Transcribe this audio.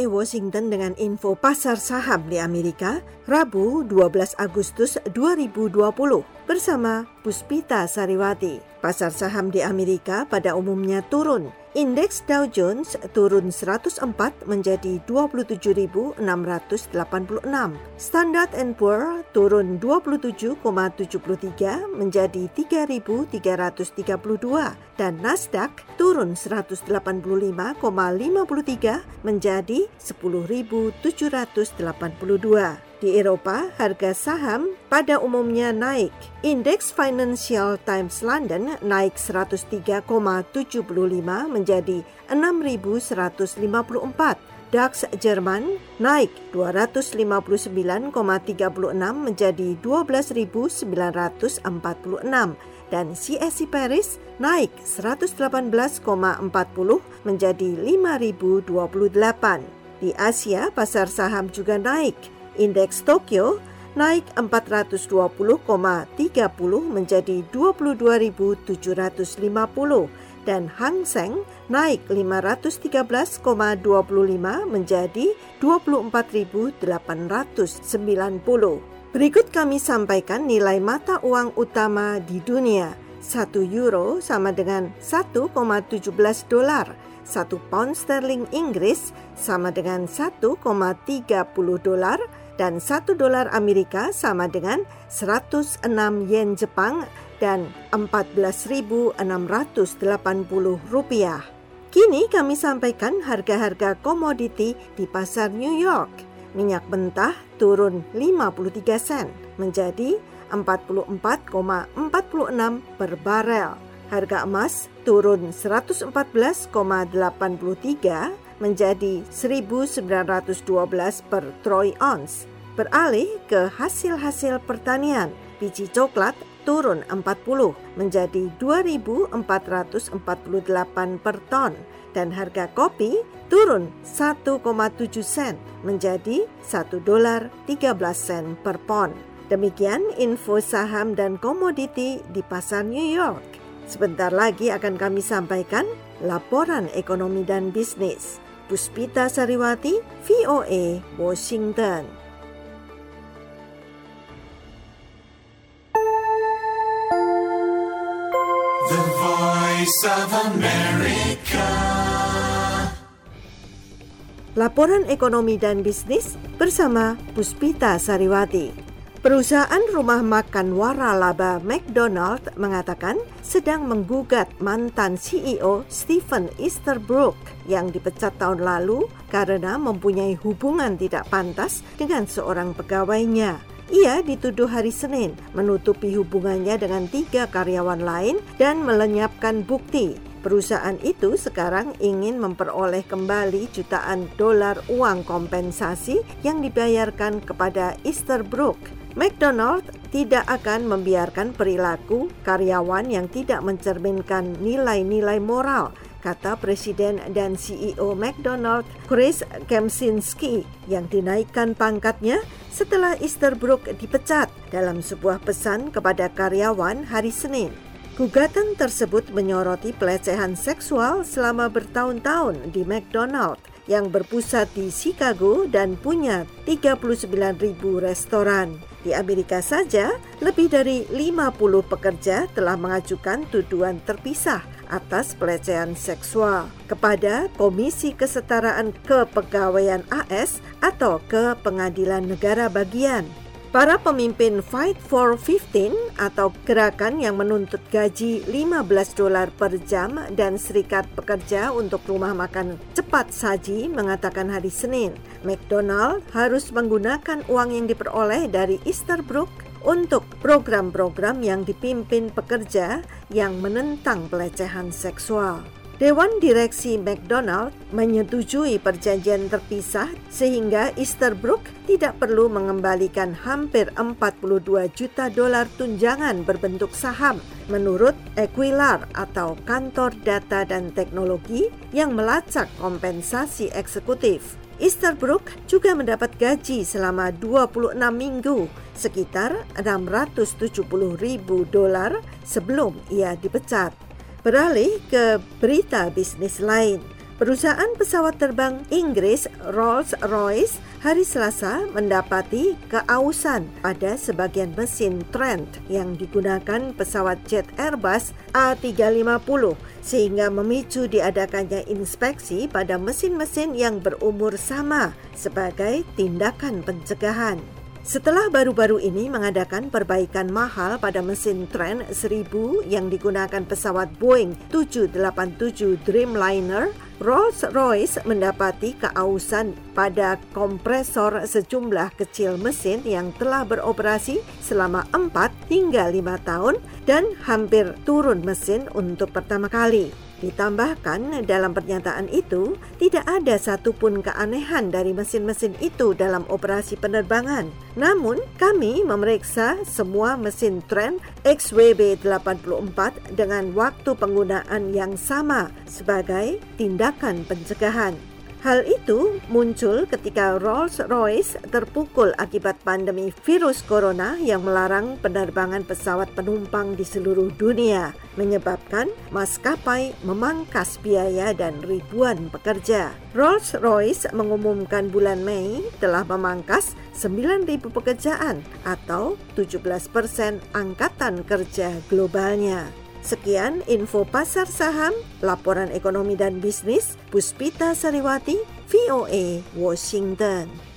VOA Washington dengan info pasar saham di Amerika, Rabu 12 Agustus 2020 bersama Puspita Sariwati. Pasar saham di Amerika pada umumnya turun. Indeks Dow Jones turun 104 menjadi 27.686. Standard Poor turun 27,73 menjadi 3.332 dan Nasdaq turun 185,53 menjadi 10.782. Di Eropa, harga saham pada umumnya naik. Indeks Financial Times London naik 103,75 menjadi 6.154. DAX Jerman naik 259,36 menjadi 12.946 dan CSI Paris naik 118,40 menjadi 5.028. Di Asia, pasar saham juga naik Indeks Tokyo naik 420,30 menjadi 22.750 dan Hang Seng naik 513,25 menjadi 24.890. Berikut kami sampaikan nilai mata uang utama di dunia. 1 euro sama dengan 1,17 dolar. 1 pound sterling Inggris sama dengan 1,30 dolar dan 1 dolar Amerika sama dengan 106 yen Jepang dan 14.680 rupiah. Kini kami sampaikan harga-harga komoditi di pasar New York. Minyak mentah turun 53 sen menjadi 44,46 per barel. Harga emas turun 114,83 menjadi 1912 per troy ounce beralih ke hasil-hasil pertanian. Biji coklat turun 40 menjadi 2.448 per ton dan harga kopi turun 1,7 sen menjadi 1 dolar 13 sen per pon. Demikian info saham dan komoditi di pasar New York. Sebentar lagi akan kami sampaikan laporan ekonomi dan bisnis. Puspita Sariwati, VOA, Washington. Voice of America. Laporan ekonomi dan bisnis bersama Puspita Sariwati. Perusahaan rumah makan waralaba McDonald mengatakan sedang menggugat mantan CEO Stephen Easterbrook yang dipecat tahun lalu karena mempunyai hubungan tidak pantas dengan seorang pegawainya. Ia dituduh hari Senin menutupi hubungannya dengan tiga karyawan lain dan melenyapkan bukti. Perusahaan itu sekarang ingin memperoleh kembali jutaan dolar uang kompensasi yang dibayarkan kepada Easterbrook. McDonald tidak akan membiarkan perilaku karyawan yang tidak mencerminkan nilai-nilai moral kata Presiden dan CEO McDonald Chris Kempsinski yang dinaikkan pangkatnya setelah Easterbrook dipecat dalam sebuah pesan kepada karyawan hari Senin. Gugatan tersebut menyoroti pelecehan seksual selama bertahun-tahun di McDonald yang berpusat di Chicago dan punya 39 ribu restoran. Di Amerika saja, lebih dari 50 pekerja telah mengajukan tuduhan terpisah atas pelecehan seksual kepada Komisi Kesetaraan Kepegawaian AS atau ke Pengadilan Negara Bagian. Para pemimpin Fight for 15 atau gerakan yang menuntut gaji 15 dolar per jam dan serikat pekerja untuk rumah makan cepat saji mengatakan hari Senin, McDonald harus menggunakan uang yang diperoleh dari Easterbrook untuk program-program yang dipimpin pekerja yang menentang pelecehan seksual. Dewan Direksi McDonald menyetujui perjanjian terpisah sehingga Easterbrook tidak perlu mengembalikan hampir 42 juta dolar tunjangan berbentuk saham menurut Equilar atau Kantor Data dan Teknologi yang melacak kompensasi eksekutif. Easterbrook juga mendapat gaji selama 26 minggu, sekitar 670 ribu dolar sebelum ia dipecat. Beralih ke berita bisnis lain, Perusahaan pesawat terbang Inggris Rolls-Royce hari Selasa mendapati keausan pada sebagian mesin Trent yang digunakan pesawat jet Airbus A350 sehingga memicu diadakannya inspeksi pada mesin-mesin yang berumur sama sebagai tindakan pencegahan. Setelah baru-baru ini mengadakan perbaikan mahal pada mesin Trent 1000 yang digunakan pesawat Boeing 787 Dreamliner, Rolls-Royce mendapati keausan pada kompresor sejumlah kecil mesin yang telah beroperasi selama 4 hingga 5 tahun dan hampir turun mesin untuk pertama kali. Ditambahkan dalam pernyataan itu, tidak ada satupun keanehan dari mesin-mesin itu dalam operasi penerbangan. Namun, kami memeriksa semua mesin Trent XWB-84 dengan waktu penggunaan yang sama sebagai tindakan pencegahan. Hal itu muncul ketika Rolls-Royce terpukul akibat pandemi virus corona yang melarang penerbangan pesawat penumpang di seluruh dunia, menyebabkan maskapai memangkas biaya dan ribuan pekerja. Rolls-Royce mengumumkan bulan Mei telah memangkas 9.000 pekerjaan atau 17 persen angkatan kerja globalnya. Sekian info pasar saham, laporan ekonomi dan bisnis, Puspita Sariwati, VOA, Washington.